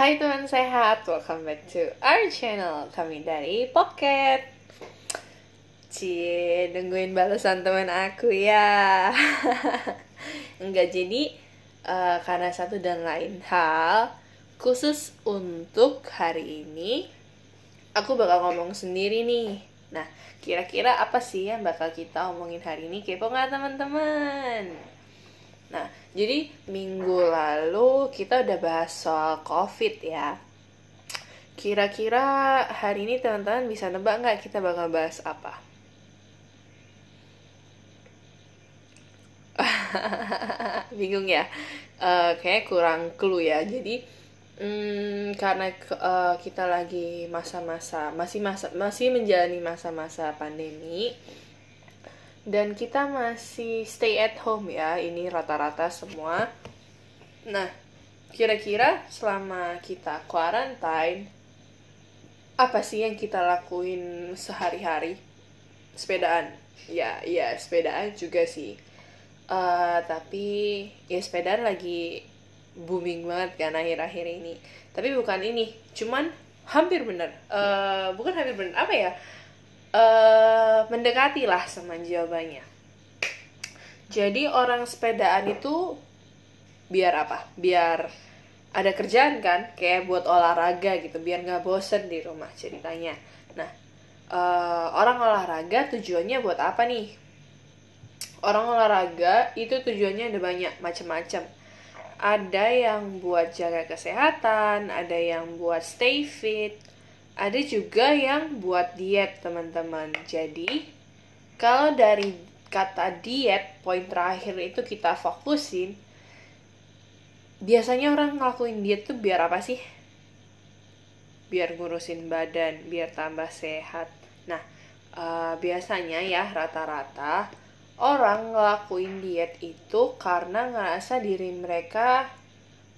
Hai teman sehat, welcome back to our channel Kami dari Pocket Cie, nungguin balasan teman aku ya Enggak jadi uh, karena satu dan lain hal Khusus untuk hari ini Aku bakal ngomong sendiri nih Nah, kira-kira apa sih yang bakal kita omongin hari ini? Kepo nggak teman-teman? Nah, jadi minggu lalu kita udah bahas soal COVID ya. Kira-kira hari ini teman-teman bisa nebak nggak kita bakal bahas apa? Bingung ya? Uh, kayak kurang clue ya. Jadi hmm, karena uh, kita lagi masa-masa masih masa masih menjalani masa-masa pandemi dan kita masih stay at home ya ini rata-rata semua. Nah kira-kira selama kita quarantine apa sih yang kita lakuin sehari-hari? Sepedaan. Ya ya sepedaan juga sih. Uh, tapi ya sepedaan lagi booming banget kan akhir-akhir ini. Tapi bukan ini cuman hampir bener. Uh, bukan hampir bener apa ya uh, mendekati lah sama jawabannya. Jadi orang sepedaan itu biar apa? Biar ada kerjaan kan, kayak buat olahraga gitu, biar nggak bosen di rumah ceritanya. Nah, uh, orang olahraga tujuannya buat apa nih? Orang olahraga itu tujuannya ada banyak macam-macam. Ada yang buat jaga kesehatan, ada yang buat stay fit, ada juga yang buat diet teman-teman. Jadi kalau dari kata diet poin terakhir itu kita fokusin biasanya orang ngelakuin diet tuh biar apa sih? Biar ngurusin badan biar tambah sehat. Nah uh, biasanya ya rata-rata orang ngelakuin diet itu karena ngerasa diri mereka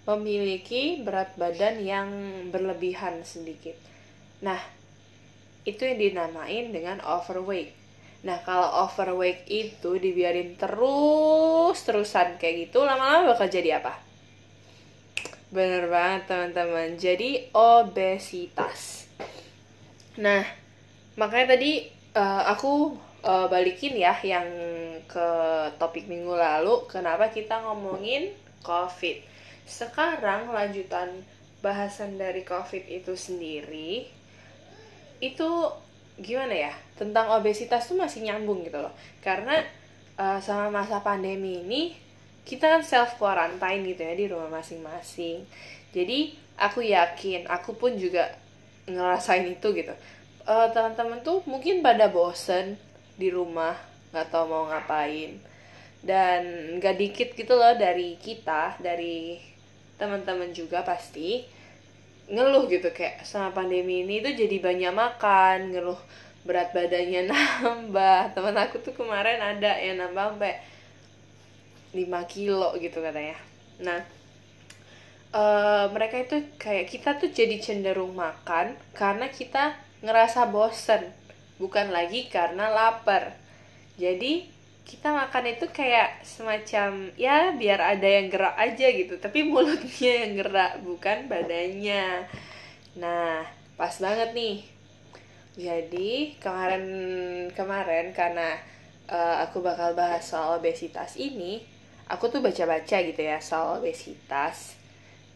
memiliki berat badan yang berlebihan sedikit Nah, itu yang dinamain dengan overweight. Nah, kalau overweight itu dibiarin terus-terusan kayak gitu, lama-lama bakal jadi apa? Bener banget, teman-teman. Jadi, obesitas. Nah, makanya tadi uh, aku uh, balikin ya yang ke topik minggu lalu, kenapa kita ngomongin COVID. Sekarang lanjutan bahasan dari COVID itu sendiri, itu gimana ya tentang obesitas tuh masih nyambung gitu loh. Karena uh, sama masa pandemi ini kita kan self quarantine gitu ya di rumah masing-masing. Jadi aku yakin aku pun juga ngerasain itu gitu. Uh, teman-teman tuh mungkin pada bosen di rumah nggak tahu mau ngapain. Dan gak dikit gitu loh dari kita dari teman-teman juga pasti ngeluh gitu kayak sama pandemi ini tuh jadi banyak makan ngeluh berat badannya nambah. Teman aku tuh kemarin ada yang nambah sampai 5 kilo gitu katanya. Nah uh, mereka itu kayak kita tuh jadi cenderung makan karena kita ngerasa bosen bukan lagi karena lapar. Jadi kita makan itu kayak semacam ya biar ada yang gerak aja gitu. Tapi mulutnya yang gerak bukan badannya. Nah pas banget nih. Jadi kemarin kemarin karena uh, aku bakal bahas soal obesitas ini aku tuh baca-baca gitu ya soal obesitas.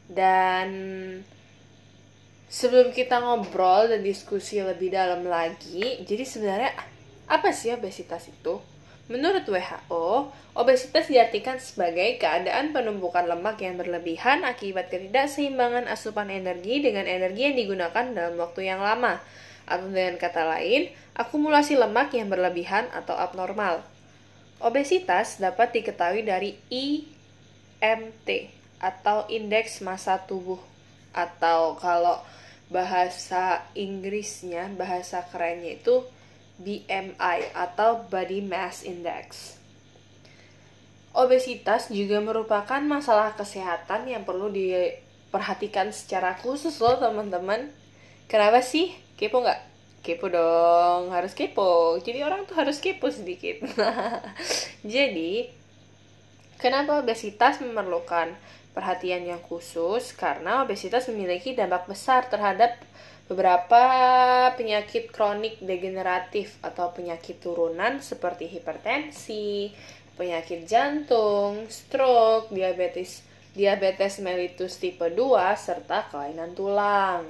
Dan sebelum kita ngobrol dan diskusi lebih dalam lagi jadi sebenarnya apa sih obesitas itu Menurut WHO, obesitas diartikan sebagai keadaan penumpukan lemak yang berlebihan akibat ketidakseimbangan asupan energi dengan energi yang digunakan dalam waktu yang lama, atau dengan kata lain, akumulasi lemak yang berlebihan atau abnormal. Obesitas dapat diketahui dari IMT atau indeks massa tubuh atau kalau bahasa Inggrisnya, bahasa kerennya itu BMI atau Body Mass Index. Obesitas juga merupakan masalah kesehatan yang perlu diperhatikan secara khusus loh teman-teman. Kenapa sih? Kepo nggak? Kepo dong, harus kepo. Jadi orang tuh harus kepo sedikit. Jadi, kenapa obesitas memerlukan perhatian yang khusus karena obesitas memiliki dampak besar terhadap beberapa penyakit kronik degeneratif atau penyakit turunan seperti hipertensi, penyakit jantung, stroke, diabetes, diabetes mellitus tipe 2 serta kelainan tulang.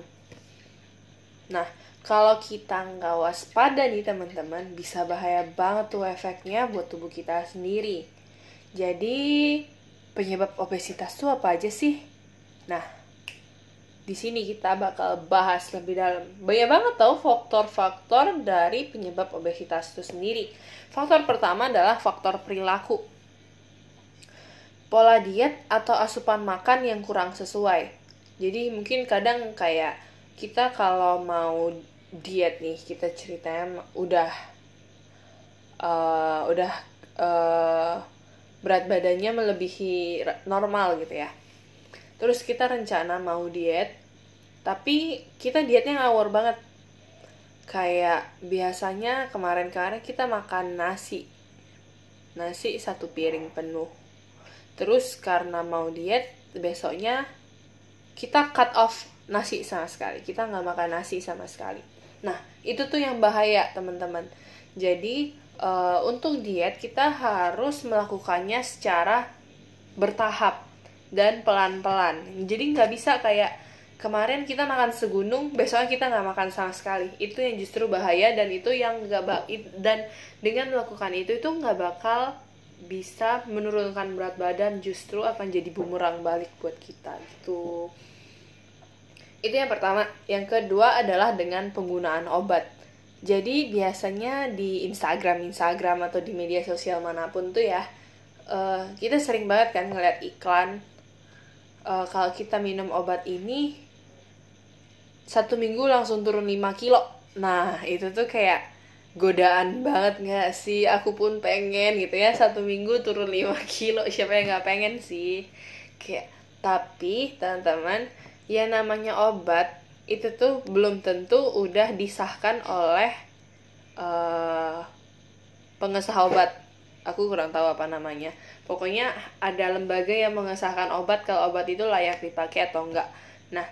Nah, kalau kita nggak waspada nih teman-teman, bisa bahaya banget tuh efeknya buat tubuh kita sendiri. Jadi, penyebab obesitas tuh apa aja sih? Nah, di sini kita bakal bahas lebih dalam. Banyak banget tau faktor-faktor dari penyebab obesitas itu sendiri. Faktor pertama adalah faktor perilaku. Pola diet atau asupan makan yang kurang sesuai. Jadi mungkin kadang kayak kita kalau mau diet nih, kita ceritanya udah uh, udah uh, berat badannya melebihi normal gitu ya terus kita rencana mau diet tapi kita dietnya ngawur banget. Kayak biasanya kemarin-kemarin kita makan nasi. Nasi satu piring penuh. Terus karena mau diet besoknya kita cut off nasi sama sekali. Kita nggak makan nasi sama sekali. Nah itu tuh yang bahaya teman-teman. Jadi uh, untuk diet kita harus melakukannya secara bertahap dan pelan-pelan. Jadi nggak bisa kayak kemarin kita makan segunung besoknya kita nggak makan sama sekali. Itu yang justru bahaya dan itu yang nggak bak dan dengan melakukan itu itu nggak bakal bisa menurunkan berat badan justru akan jadi bumerang balik buat kita gitu. Itu yang pertama. Yang kedua adalah dengan penggunaan obat. Jadi biasanya di Instagram Instagram atau di media sosial mana pun tuh ya uh, kita sering banget kan ngeliat iklan uh, kalau kita minum obat ini satu minggu langsung turun 5 kilo. Nah itu tuh kayak godaan banget gak sih? Aku pun pengen gitu ya satu minggu turun 5 kilo. Siapa yang gak pengen sih? Kayak tapi teman-teman ya namanya obat itu tuh belum tentu udah disahkan oleh uh, pengesah obat aku kurang tahu apa namanya. Pokoknya ada lembaga yang mengesahkan obat kalau obat itu layak dipakai atau enggak. Nah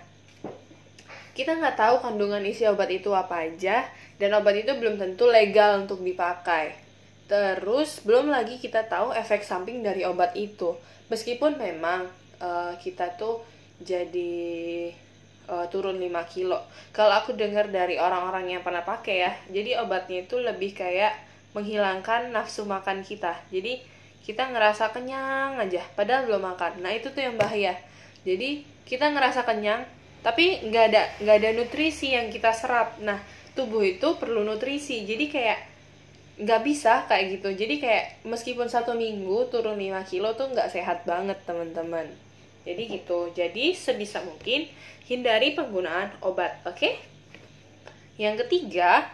kita nggak tahu kandungan isi obat itu apa aja dan obat itu belum tentu legal untuk dipakai. Terus belum lagi kita tahu efek samping dari obat itu. Meskipun memang uh, kita tuh jadi uh, turun 5 kilo. Kalau aku dengar dari orang-orang yang pernah pakai ya jadi obatnya itu lebih kayak menghilangkan nafsu makan kita. Jadi kita ngerasa kenyang aja padahal belum makan. Nah itu tuh yang bahaya. Jadi kita ngerasa kenyang tapi nggak ada nggak ada nutrisi yang kita serap. Nah tubuh itu perlu nutrisi. Jadi kayak nggak bisa kayak gitu. Jadi kayak meskipun satu minggu turun 5 kilo tuh nggak sehat banget teman-teman. Jadi gitu. Jadi sebisa mungkin hindari penggunaan obat oke? Okay? yang ketiga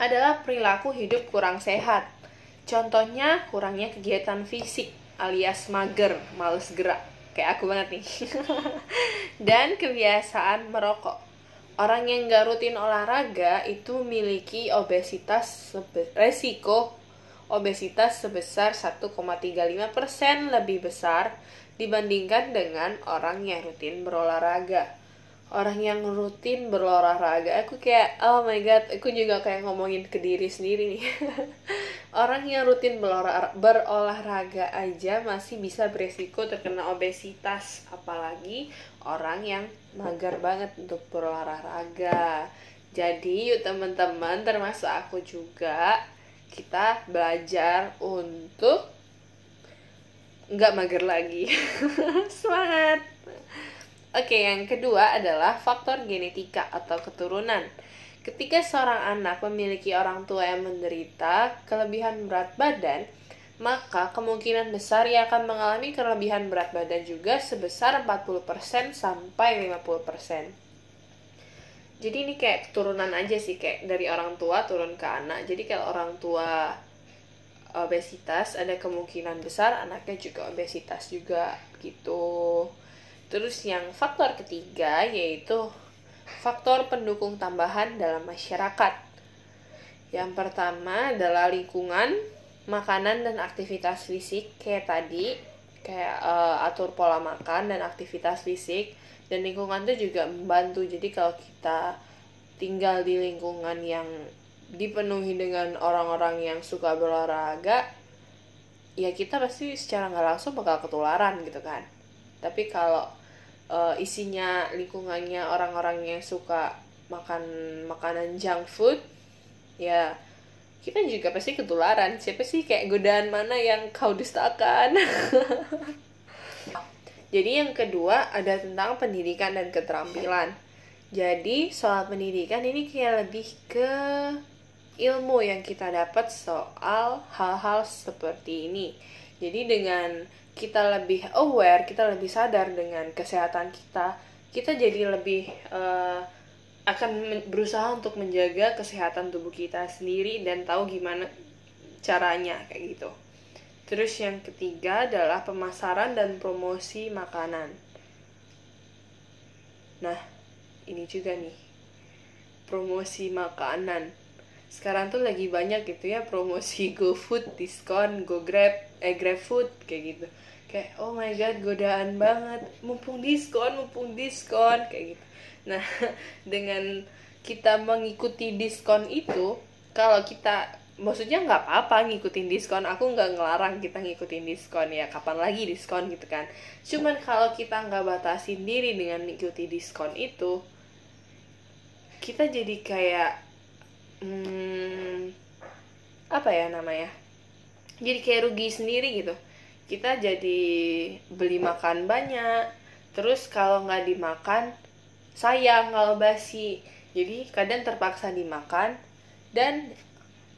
adalah perilaku hidup kurang sehat. Contohnya kurangnya kegiatan fisik alias mager, males gerak. Kayak aku banget nih. Dan kebiasaan merokok. Orang yang gak rutin olahraga itu memiliki obesitas resiko obesitas sebesar 1,35% lebih besar dibandingkan dengan orang yang rutin berolahraga orang yang rutin berolahraga aku kayak oh my god aku juga kayak ngomongin ke diri sendiri nih. Orang yang rutin berolahraga aja masih bisa beresiko terkena obesitas apalagi orang yang mager banget untuk berolahraga. Jadi yuk teman-teman termasuk aku juga kita belajar untuk nggak mager lagi. Semangat Oke, yang kedua adalah faktor genetika atau keturunan. Ketika seorang anak memiliki orang tua yang menderita kelebihan berat badan, maka kemungkinan besar ia akan mengalami kelebihan berat badan juga sebesar 40% sampai 50%. Jadi ini kayak keturunan aja sih, kayak dari orang tua turun ke anak. Jadi kalau orang tua obesitas, ada kemungkinan besar anaknya juga obesitas juga gitu. Terus yang faktor ketiga yaitu faktor pendukung tambahan dalam masyarakat. Yang pertama adalah lingkungan, makanan dan aktivitas fisik. Kayak tadi, kayak uh, atur pola makan dan aktivitas fisik. Dan lingkungan itu juga membantu. Jadi kalau kita tinggal di lingkungan yang dipenuhi dengan orang-orang yang suka berolahraga ya kita pasti secara nggak langsung bakal ketularan gitu kan. Tapi kalau uh, isinya lingkungannya orang-orang yang suka makan makanan junk food ya kita juga pasti ketularan. Siapa sih kayak godaan mana yang kau dustakan? Jadi yang kedua ada tentang pendidikan dan keterampilan. Jadi soal pendidikan ini kayak lebih ke ilmu yang kita dapat soal hal-hal seperti ini. Jadi dengan kita lebih aware, kita lebih sadar dengan kesehatan kita, kita jadi lebih uh, akan berusaha untuk menjaga kesehatan tubuh kita sendiri dan tahu gimana caranya kayak gitu. Terus yang ketiga adalah pemasaran dan promosi makanan. Nah, ini juga nih. Promosi makanan sekarang tuh lagi banyak gitu ya promosi GoFood, diskon, GoGrab, eh GrabFood kayak gitu. Kayak oh my god godaan banget, mumpung diskon, mumpung diskon kayak gitu. Nah, dengan kita mengikuti diskon itu, kalau kita maksudnya nggak apa-apa ngikutin diskon. Aku nggak ngelarang kita ngikutin diskon. Ya kapan lagi diskon gitu kan. Cuman kalau kita nggak batasin diri dengan ngikuti diskon itu kita jadi kayak hmm, apa ya namanya jadi kayak rugi sendiri gitu. Kita jadi beli makan banyak. Terus kalau nggak dimakan sayang kalau basi. Jadi kadang terpaksa dimakan dan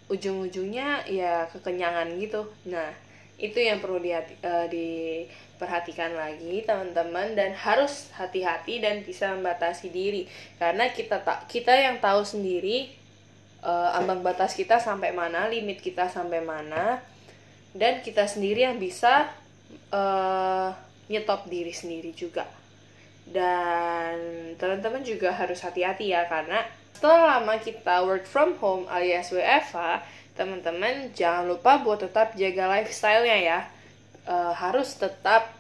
ujung-ujungnya ya kekenyangan gitu. Nah itu yang perlu dihati, uh, diperhatikan lagi teman-teman. Dan harus hati-hati dan bisa membatasi diri. Karena kita tak kita yang tahu sendiri uh, ambang batas kita sampai mana, limit kita sampai mana, dan kita sendiri yang bisa uh, nyetop diri sendiri juga. Dan teman-teman juga harus hati-hati ya karena setelah lama kita work from home alias WFH, teman-teman jangan lupa buat tetap jaga lifestyle-nya ya. Uh, harus tetap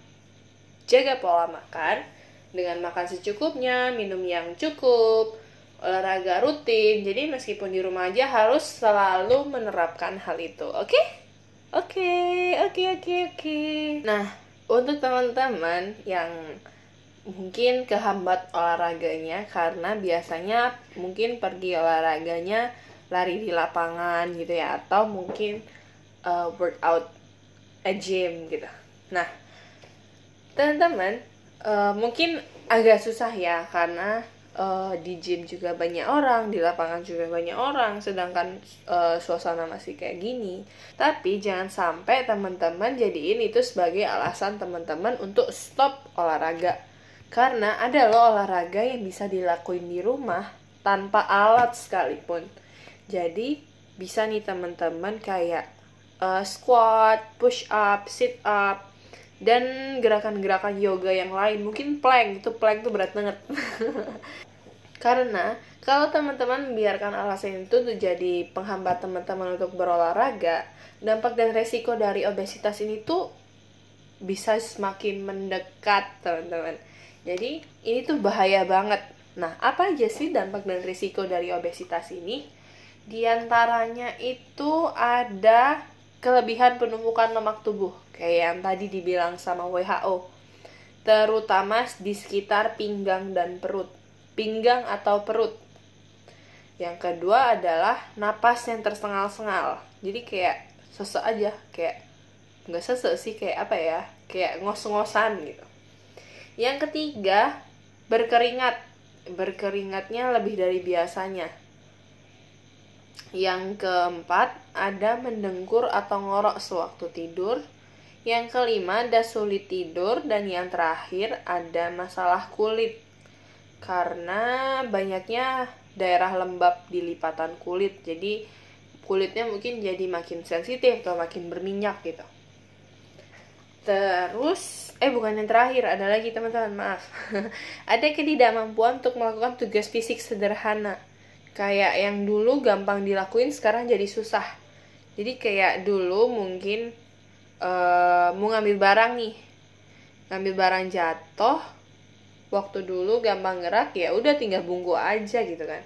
jaga pola makan dengan makan secukupnya, minum yang cukup, olahraga rutin. Jadi meskipun di rumah aja harus selalu menerapkan hal itu. Oke? Okay? Oke, oke, oke, oke. Nah, untuk teman-teman yang mungkin kehambat olahraganya karena biasanya mungkin pergi olahraganya lari di lapangan gitu ya atau mungkin uh, workout a gym gitu. Nah, teman-teman uh, mungkin agak susah ya karena uh, di gym juga banyak orang, di lapangan juga banyak orang, sedangkan uh, suasana masih kayak gini. Tapi jangan sampai teman-teman jadiin itu sebagai alasan teman-teman untuk stop olahraga. Karena ada loh olahraga yang bisa dilakuin di rumah tanpa alat sekalipun. Jadi bisa nih teman-teman kayak uh, squat, push up, sit up, dan gerakan-gerakan yoga yang lain mungkin plank itu plank itu berat banget. Karena kalau teman-teman membiarkan alasan itu tuh jadi penghambat teman-teman untuk berolahraga dampak dan resiko dari obesitas ini tuh bisa semakin mendekat teman-teman. Jadi ini tuh bahaya banget. Nah apa aja sih dampak dan resiko dari obesitas ini? Di antaranya itu ada kelebihan penumpukan lemak tubuh kayak yang tadi dibilang sama WHO terutama di sekitar pinggang dan perut pinggang atau perut. Yang kedua adalah napas yang tersengal-sengal. Jadi kayak sesek aja kayak nggak sesek sih kayak apa ya kayak ngos-ngosan gitu. Yang ketiga berkeringat. Berkeringatnya lebih dari biasanya yang keempat, ada mendengkur atau ngorok sewaktu tidur. Yang kelima, ada sulit tidur. Dan yang terakhir, ada masalah kulit. Karena banyaknya daerah lembab di lipatan kulit. Jadi, kulitnya mungkin jadi makin sensitif atau makin berminyak gitu. Terus, eh bukan yang terakhir, ada lagi teman-teman, maaf. ada ketidakmampuan untuk melakukan tugas fisik sederhana kayak yang dulu gampang dilakuin sekarang jadi susah. Jadi kayak dulu mungkin uh, mau ngambil barang nih. Ngambil barang jatuh waktu dulu gampang gerak ya udah tinggal bungku aja gitu kan.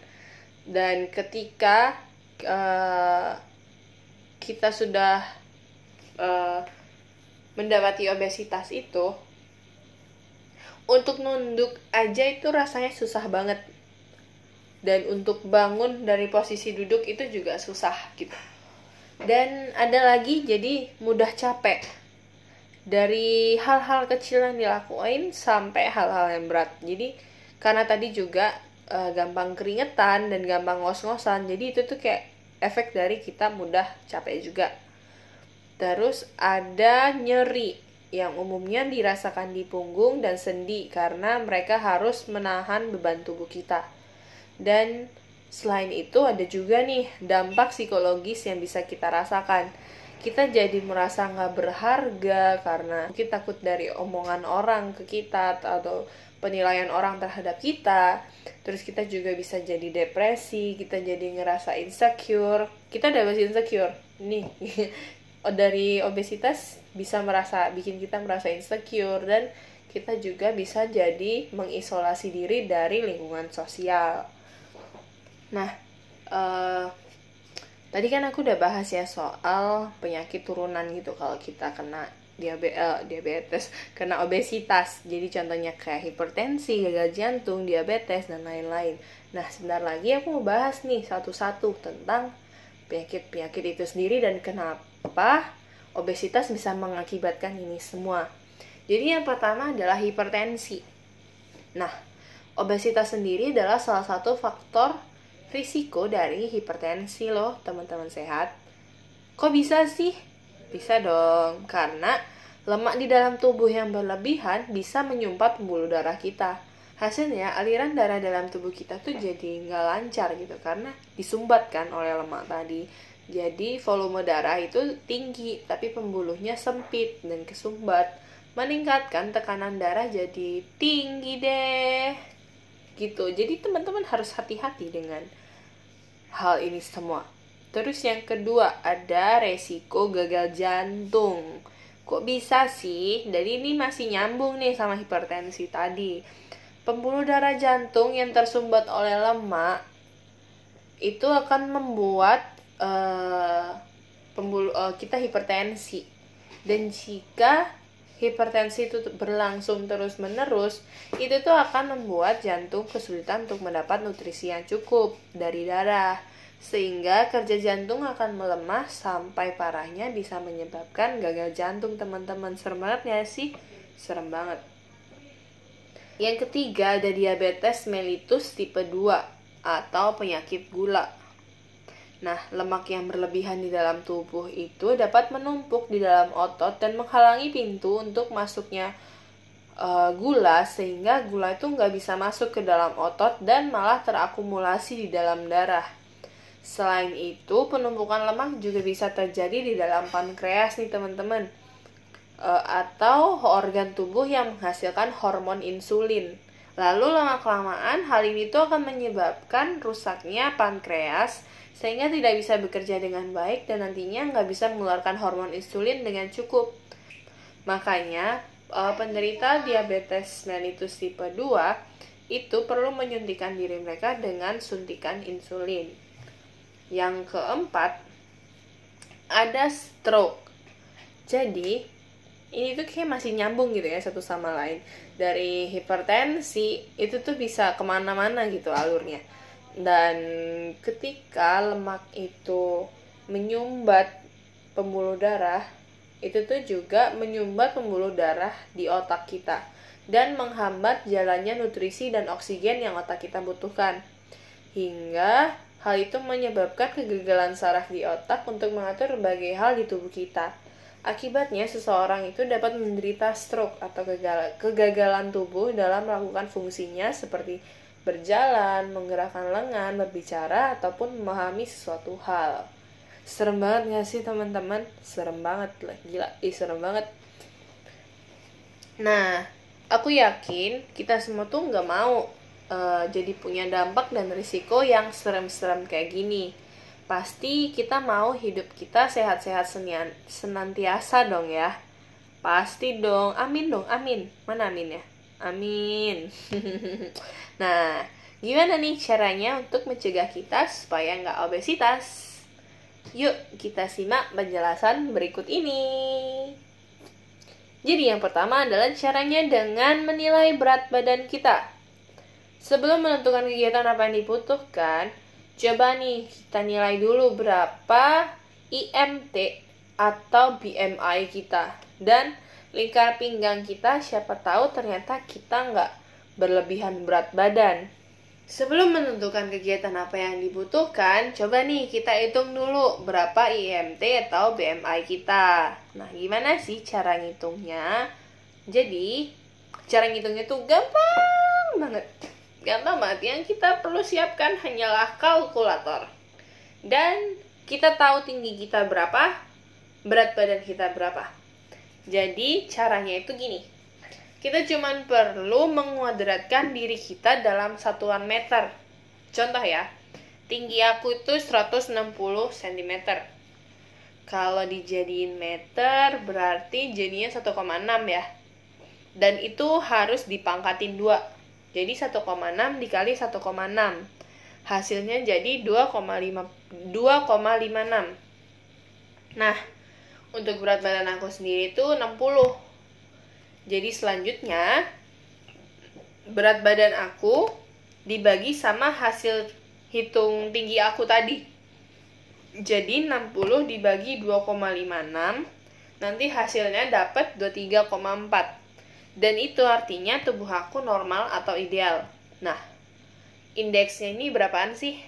Dan ketika uh, kita sudah uh, mendapati obesitas itu untuk nunduk aja itu rasanya susah banget dan untuk bangun dari posisi duduk itu juga susah gitu. Dan ada lagi jadi mudah capek. Dari hal-hal kecil yang dilakuin sampai hal-hal yang berat. Jadi karena tadi juga uh, gampang keringetan dan gampang ngos-ngosan. Jadi itu tuh kayak efek dari kita mudah capek juga. Terus ada nyeri yang umumnya dirasakan di punggung dan sendi karena mereka harus menahan beban tubuh kita dan selain itu ada juga nih dampak psikologis yang bisa kita rasakan. Kita jadi merasa nggak berharga karena mungkin takut dari omongan orang ke kita atau penilaian orang terhadap kita. Terus kita juga bisa jadi depresi kita jadi ngerasa insecure. Kita udah bahas insecure. Nih dari obesitas bisa merasa bikin kita merasa insecure dan kita juga bisa jadi mengisolasi diri dari lingkungan sosial nah uh, Tadi kan aku udah bahas ya soal penyakit turunan gitu kalau kita kena diabetes, uh, diabetes, kena obesitas. Jadi contohnya kayak hipertensi, gagal jantung, diabetes dan lain-lain. Nah, sebentar lagi aku mau bahas nih satu-satu tentang penyakit-penyakit itu sendiri dan kenapa obesitas bisa mengakibatkan ini semua. Jadi yang pertama adalah hipertensi. Nah, obesitas sendiri adalah salah satu faktor risiko dari hipertensi loh teman-teman sehat. Kok bisa sih? Bisa dong, karena lemak di dalam tubuh yang berlebihan bisa menyumpat pembuluh darah kita. Hasilnya aliran darah dalam tubuh kita tuh jadi nggak lancar gitu karena disumbat kan oleh lemak tadi. Jadi volume darah itu tinggi tapi pembuluhnya sempit dan kesumbat meningkatkan tekanan darah jadi tinggi deh gitu jadi teman-teman harus hati-hati dengan hal ini semua. Terus yang kedua ada resiko gagal jantung. Kok bisa sih? Jadi ini masih nyambung nih sama hipertensi tadi. Pembuluh darah jantung yang tersumbat oleh lemak itu akan membuat uh, pembuluh uh, kita hipertensi. Dan jika hipertensi itu berlangsung terus-menerus, itu tuh akan membuat jantung kesulitan untuk mendapat nutrisi yang cukup dari darah. Sehingga kerja jantung akan melemah sampai parahnya bisa menyebabkan gagal jantung teman-teman. Serem banget ya sih? Serem banget. Yang ketiga ada diabetes mellitus tipe 2 atau penyakit gula. Nah, lemak yang berlebihan di dalam tubuh itu dapat menumpuk di dalam otot dan menghalangi pintu untuk masuknya uh, gula sehingga gula itu nggak bisa masuk ke dalam otot dan malah terakumulasi di dalam darah. Selain itu, penumpukan lemak juga bisa terjadi di dalam pankreas nih teman-teman. Uh, atau organ tubuh yang menghasilkan hormon insulin. Lalu lama-kelamaan hal ini tuh akan menyebabkan rusaknya pankreas sehingga tidak bisa bekerja dengan baik dan nantinya nggak bisa mengeluarkan hormon insulin dengan cukup. Makanya, eh, penderita diabetes mellitus tipe 2 itu perlu menyuntikkan diri mereka dengan suntikan insulin. Yang keempat, ada stroke. Jadi, ini tuh kayak masih nyambung gitu ya satu sama lain. Dari hipertensi, itu tuh bisa ke mana-mana gitu alurnya dan ketika lemak itu menyumbat pembuluh darah itu tuh juga menyumbat pembuluh darah di otak kita dan menghambat jalannya nutrisi dan oksigen yang otak kita butuhkan. Hingga hal itu menyebabkan kegagalan saraf di otak untuk mengatur berbagai hal di tubuh kita. Akibatnya, seseorang itu dapat menderita stroke atau kegagalan tubuh dalam melakukan fungsinya seperti berjalan, menggerakkan lengan, berbicara, ataupun memahami sesuatu hal. Serem banget gak sih teman-teman? Serem banget lah, gila, ih serem banget. Nah, aku yakin kita semua tuh nggak mau uh, jadi punya dampak dan risiko yang serem-serem kayak gini. Pasti kita mau hidup kita sehat-sehat senantiasa dong ya. Pasti dong, amin dong, amin. Mana amin ya? Amin. nah, gimana nih caranya untuk mencegah kita supaya nggak obesitas? Yuk, kita simak penjelasan berikut ini. Jadi yang pertama adalah caranya dengan menilai berat badan kita. Sebelum menentukan kegiatan apa yang dibutuhkan, coba nih kita nilai dulu berapa IMT atau BMI kita dan lingkar pinggang kita siapa tahu ternyata kita nggak berlebihan berat badan. Sebelum menentukan kegiatan apa yang dibutuhkan, coba nih kita hitung dulu berapa IMT atau BMI kita. Nah, gimana sih cara ngitungnya? Jadi, cara ngitungnya tuh gampang banget. Gampang banget. Yang kita perlu siapkan hanyalah kalkulator. Dan kita tahu tinggi kita berapa, berat badan kita berapa. Jadi caranya itu gini. Kita cuma perlu menguadratkan diri kita dalam satuan meter. Contoh ya, tinggi aku itu 160 cm. Kalau dijadiin meter berarti jadinya 1,6 ya. Dan itu harus dipangkatin 2. Jadi 1,6 dikali 1,6. Hasilnya jadi 2,5 2,56. Nah, untuk berat badan aku sendiri itu 60 jadi selanjutnya berat badan aku dibagi sama hasil hitung tinggi aku tadi. Jadi 60 dibagi 2,56 nanti hasilnya dapat 23,4 dan itu artinya tubuh aku normal atau ideal. Nah indeksnya ini berapaan sih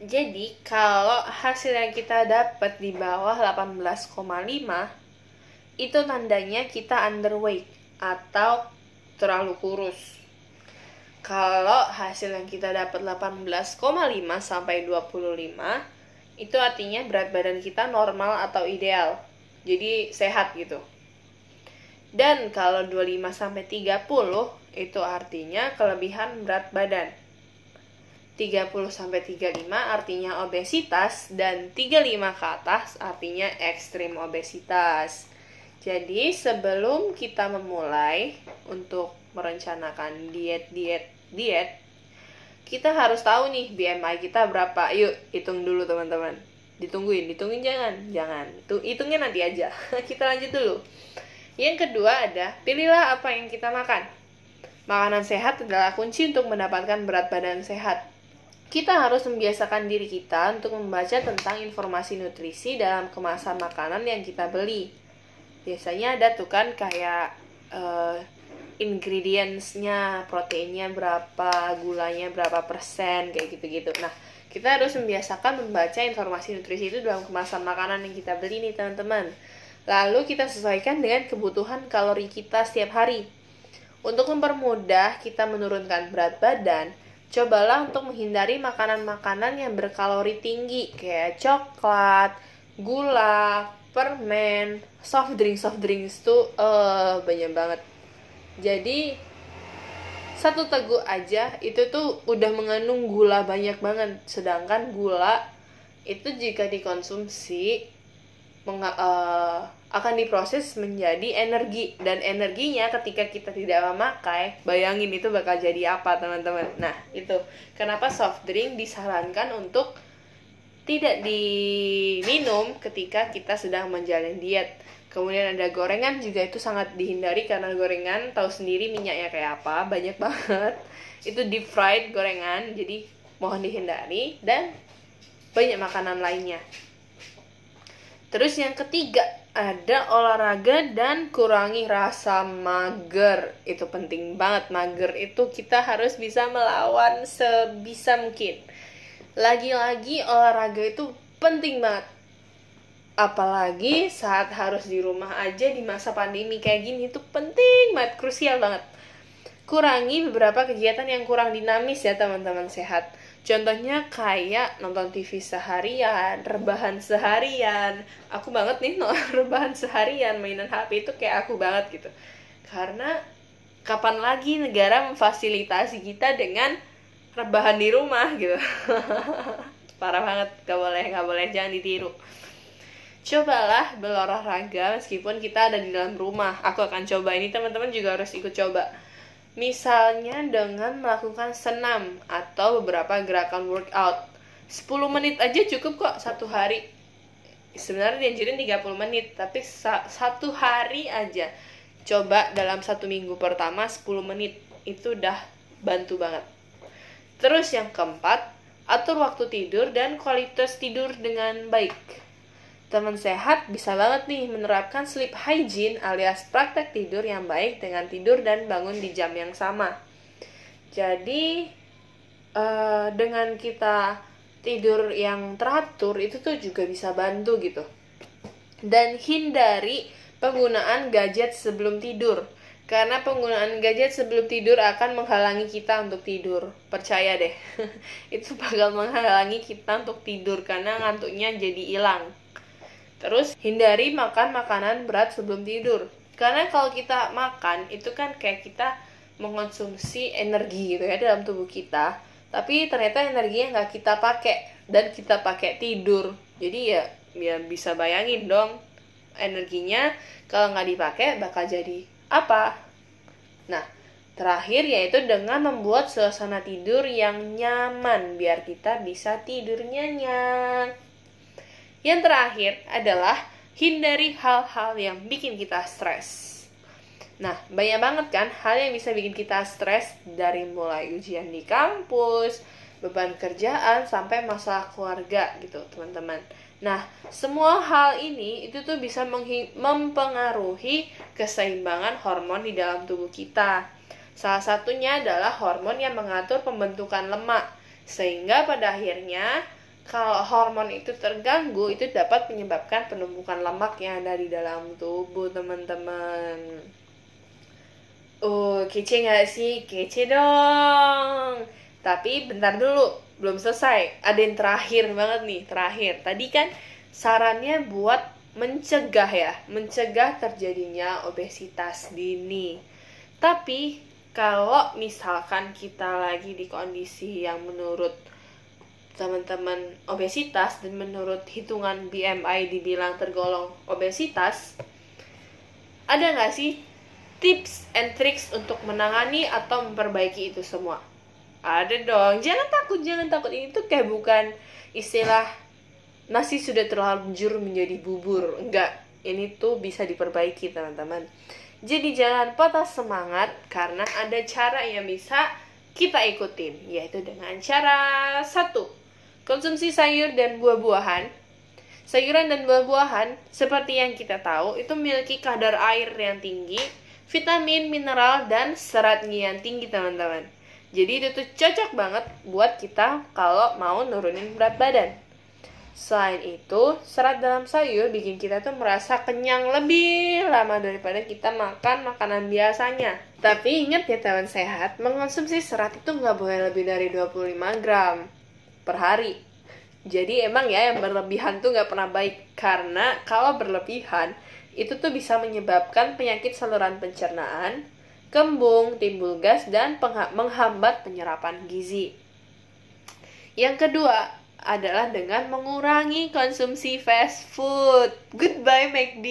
jadi kalau hasil yang kita dapat di bawah 18,5 itu tandanya kita underweight atau terlalu kurus. Kalau hasil yang kita dapat 18,5 sampai 25 itu artinya berat badan kita normal atau ideal. Jadi sehat gitu. Dan kalau 25 sampai 30 itu artinya kelebihan berat badan. 30 sampai 35 artinya obesitas dan 35 ke atas artinya ekstrim obesitas. Jadi sebelum kita memulai untuk merencanakan diet-diet diet, kita harus tahu nih BMI kita berapa. Yuk hitung dulu teman-teman. Ditungguin, ditungguin jangan, jangan. Hitungnya nanti aja. kita lanjut dulu. Yang kedua ada pilihlah apa yang kita makan. Makanan sehat adalah kunci untuk mendapatkan berat badan sehat. Kita harus membiasakan diri kita untuk membaca tentang informasi nutrisi dalam kemasan makanan yang kita beli. Biasanya ada tuh kan kayak uh, ingredientsnya, proteinnya berapa, gulanya berapa persen, kayak gitu-gitu. Nah, kita harus membiasakan membaca informasi nutrisi itu dalam kemasan makanan yang kita beli nih teman-teman. Lalu kita sesuaikan dengan kebutuhan kalori kita setiap hari. Untuk mempermudah kita menurunkan berat badan, cobalah untuk menghindari makanan-makanan yang berkalori tinggi kayak coklat, gula, permen, soft drink soft drinks tuh uh, banyak banget. Jadi satu teguk aja itu tuh udah mengandung gula banyak banget. Sedangkan gula itu jika dikonsumsi meng, uh, akan diproses menjadi energi. Dan energinya ketika kita tidak memakai bayangin itu bakal jadi apa teman-teman. Nah itu. Kenapa soft drink disarankan untuk tidak diminum ketika kita sedang menjalani diet? Kemudian ada gorengan juga itu sangat dihindari karena gorengan tahu sendiri minyaknya kayak apa banyak banget. Itu deep fried gorengan jadi mohon dihindari. Dan banyak makanan lainnya. Terus yang ketiga ada olahraga dan kurangi rasa mager. Itu penting banget. Mager itu kita harus bisa melawan sebisa mungkin. Lagi-lagi olahraga itu penting banget. Apalagi saat harus di rumah aja di masa pandemi kayak gini itu penting banget, krusial banget. Kurangi beberapa kegiatan yang kurang dinamis ya teman-teman sehat Contohnya kayak nonton TV seharian, rebahan seharian. Aku banget nih nonton rebahan seharian, mainan HP itu kayak aku banget gitu. Karena kapan lagi negara memfasilitasi kita dengan rebahan di rumah gitu. Parah banget, gak boleh, gak boleh, jangan ditiru. cobalah berolahraga meskipun kita ada di dalam rumah. Aku akan coba ini teman-teman juga harus ikut coba. Misalnya dengan melakukan senam atau beberapa gerakan workout. 10 menit aja cukup kok satu hari. Sebenarnya dianjurin 30 menit, tapi sa satu hari aja. Coba dalam satu minggu pertama 10 menit. Itu udah bantu banget. Terus yang keempat, atur waktu tidur dan kualitas tidur dengan baik. Teman sehat bisa banget nih menerapkan sleep hygiene alias praktek tidur yang baik dengan tidur dan bangun di jam yang sama. Jadi uh, dengan kita tidur yang teratur itu tuh juga bisa bantu gitu. Dan hindari penggunaan gadget sebelum tidur karena penggunaan gadget sebelum tidur akan menghalangi kita untuk tidur. Percaya deh, itu bakal menghalangi kita untuk tidur karena ngantuknya jadi hilang. Terus hindari makan makanan berat sebelum tidur. Karena kalau kita makan itu kan kayak kita mengonsumsi energi gitu ya dalam tubuh kita. Tapi ternyata energinya nggak kita pakai dan kita pakai tidur. Jadi ya ya bisa bayangin dong energinya kalau nggak dipakai bakal jadi apa? Nah, terakhir yaitu dengan membuat suasana tidur yang nyaman biar kita bisa tidur nyenyak. Yang terakhir adalah hindari hal-hal yang bikin kita stres. Nah, banyak banget kan hal yang bisa bikin kita stres dari mulai ujian di kampus, beban kerjaan, sampai masalah keluarga gitu, teman-teman. Nah, semua hal ini itu tuh bisa mempengaruhi keseimbangan hormon di dalam tubuh kita. Salah satunya adalah hormon yang mengatur pembentukan lemak. Sehingga pada akhirnya kalau hormon itu terganggu itu dapat menyebabkan penumpukan lemak yang ada di dalam tubuh, teman-teman. Oh, kece nggak sih? Kece dong. Tapi bentar dulu, belum selesai. Ada yang terakhir banget nih, terakhir. Tadi kan sarannya buat mencegah ya, mencegah terjadinya obesitas dini. Tapi kalau misalkan kita lagi di kondisi yang menurut teman-teman obesitas dan menurut hitungan BMI dibilang tergolong obesitas, ada nggak sih tips and tricks untuk menangani atau memperbaiki itu semua? Ada dong. Jangan takut, jangan takut. Ini tuh kayak bukan istilah nasi sudah terlanjur menjadi bubur. Enggak. Ini tuh bisa diperbaiki, teman-teman. Jadi jangan patah semangat karena ada cara yang bisa kita ikutin, yaitu dengan cara satu, konsumsi sayur dan buah-buahan. Sayuran dan buah-buahan, seperti yang kita tahu, itu memiliki kadar air yang tinggi, vitamin, mineral, dan serat yang tinggi, teman-teman. Jadi itu tuh cocok banget buat kita kalau mau nurunin berat badan. Selain itu, serat dalam sayur bikin kita tuh merasa kenyang lebih lama daripada kita makan makanan biasanya. Tapi ingat ya teman sehat, mengonsumsi serat itu nggak boleh lebih dari 25 gram per hari. Jadi emang ya yang berlebihan tuh nggak pernah baik karena kalau berlebihan itu tuh bisa menyebabkan penyakit saluran pencernaan, kembung, timbul gas, dan menghambat penyerapan gizi. Yang kedua adalah dengan mengurangi konsumsi fast food. Goodbye McD,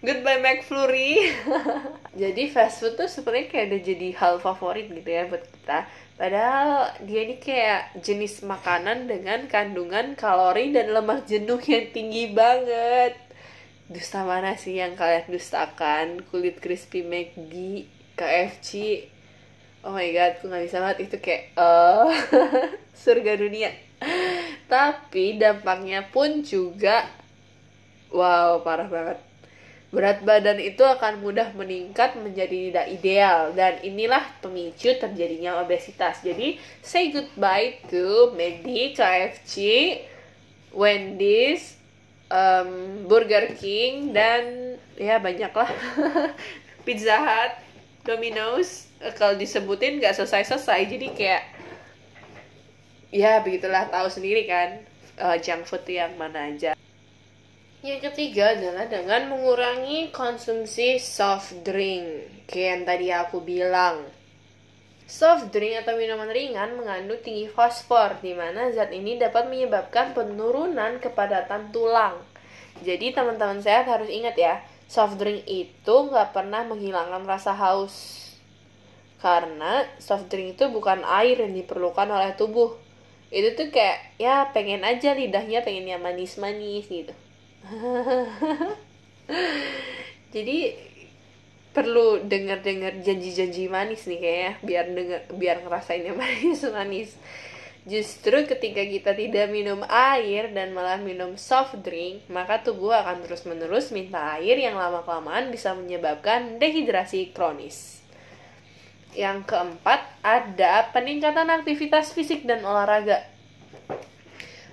goodbye McFlurry. jadi fast food tuh sebenarnya kayak udah jadi hal favorit gitu ya buat kita. Padahal dia ini kayak jenis makanan dengan kandungan kalori dan lemak jenuh yang tinggi banget. Dusta mana sih yang kalian dustakan? Kulit crispy McD KFC oh my god aku nggak bisa banget itu kayak uh, surga dunia tapi dampaknya pun juga wow parah banget berat badan itu akan mudah meningkat menjadi tidak ideal. Dan inilah pemicu terjadinya obesitas. Jadi say goodbye to McD, KFC, Wendy's, um, Burger King dan ya banyak lah Pizza Hut Domino's eh, kalau disebutin nggak selesai-selesai. Jadi kayak ya begitulah tahu sendiri kan uh, junk food yang mana aja yang ketiga adalah dengan mengurangi konsumsi soft drink kayak yang tadi aku bilang Soft drink atau minuman ringan mengandung tinggi fosfor, di mana zat ini dapat menyebabkan penurunan kepadatan tulang. Jadi teman-teman sehat harus ingat ya, soft drink itu nggak pernah menghilangkan rasa haus. Karena soft drink itu bukan air yang diperlukan oleh tubuh. Itu tuh kayak ya pengen aja lidahnya pengen yang manis-manis gitu. Jadi perlu denger-denger janji-janji manis nih kayaknya biar denger biar ngerasainnya manis-manis. Justru ketika kita tidak minum air dan malah minum soft drink, maka tubuh akan terus-menerus minta air yang lama-kelamaan bisa menyebabkan dehidrasi kronis. Yang keempat, ada peningkatan aktivitas fisik dan olahraga.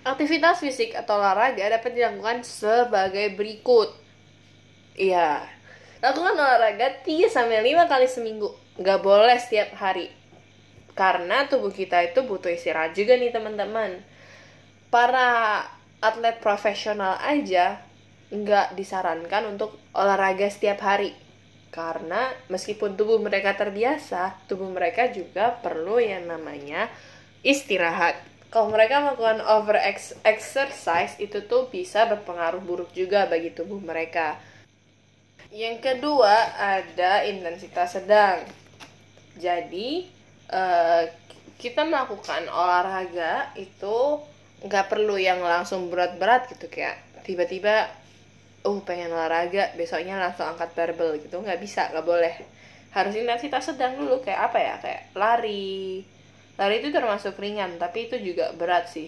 Aktivitas fisik atau olahraga dapat dilakukan sebagai berikut. Iya, lakukan olahraga 3 5 kali seminggu. Nggak boleh setiap hari karena tubuh kita itu butuh istirahat juga nih teman-teman. Para atlet profesional aja nggak disarankan untuk olahraga setiap hari. Karena meskipun tubuh mereka terbiasa, tubuh mereka juga perlu yang namanya istirahat. Kalau mereka melakukan over exercise itu tuh bisa berpengaruh buruk juga bagi tubuh mereka. Yang kedua ada intensitas sedang. Jadi uh, kita melakukan olahraga itu nggak perlu yang langsung berat-berat gitu kayak tiba-tiba uh pengen olahraga besoknya langsung angkat barbel gitu nggak bisa nggak boleh harus intensitas sedang dulu kayak apa ya kayak lari lari itu termasuk ringan tapi itu juga berat sih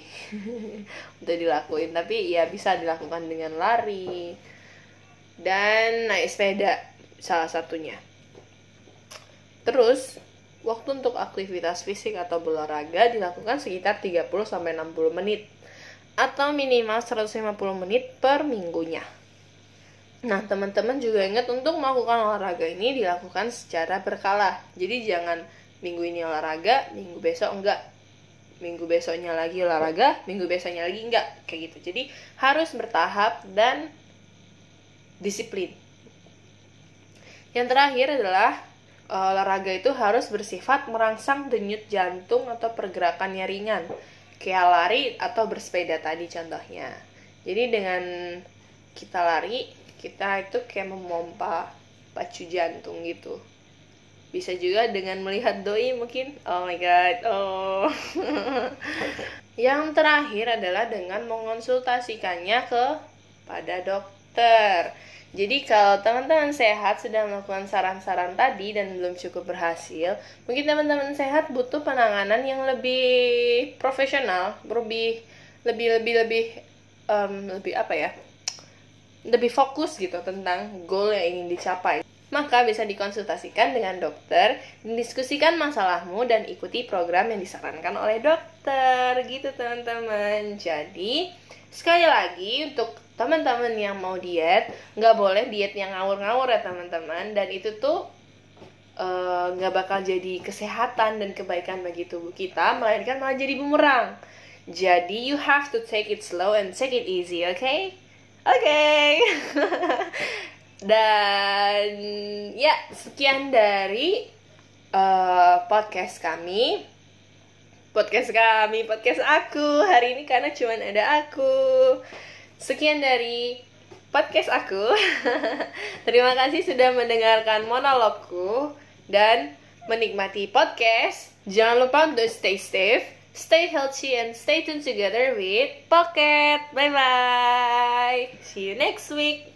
udah dilakuin tapi ya bisa dilakukan dengan lari dan naik sepeda salah satunya terus Waktu untuk aktivitas fisik atau berolahraga dilakukan sekitar 30-60 menit atau minimal 150 menit per minggunya. Nah, teman-teman juga ingat untuk melakukan olahraga ini dilakukan secara berkala. Jadi jangan minggu ini olahraga, minggu besok enggak. Minggu besoknya lagi olahraga, minggu besoknya lagi enggak. Kayak gitu. Jadi harus bertahap dan disiplin. Yang terakhir adalah olahraga itu harus bersifat merangsang denyut jantung atau pergerakannya ringan kayak lari atau bersepeda tadi contohnya jadi dengan kita lari kita itu kayak memompa pacu jantung gitu bisa juga dengan melihat doi mungkin oh my god oh yang terakhir adalah dengan mengonsultasikannya ke pada dokter jadi kalau teman-teman sehat sudah melakukan saran-saran tadi dan belum cukup berhasil, mungkin teman-teman sehat butuh penanganan yang lebih profesional, lebih lebih lebih lebih um, lebih apa ya? Lebih fokus gitu tentang goal yang ingin dicapai. Maka bisa dikonsultasikan dengan dokter, diskusikan masalahmu dan ikuti program yang disarankan oleh dokter gitu teman-teman. Jadi, sekali lagi untuk teman-teman yang mau diet nggak boleh diet yang ngawur-ngawur ya teman-teman dan itu tuh eh, nggak uh, bakal jadi kesehatan dan kebaikan bagi tubuh kita melainkan malah jadi bumerang jadi you have to take it slow and take it easy oke okay? oke okay. dan ya sekian dari uh, podcast kami podcast kami podcast aku hari ini karena cuman ada aku Sekian dari podcast aku. Terima kasih sudah mendengarkan monologku dan menikmati podcast. Jangan lupa untuk stay safe, stay healthy, and stay tuned together with Pocket. Bye bye. See you next week.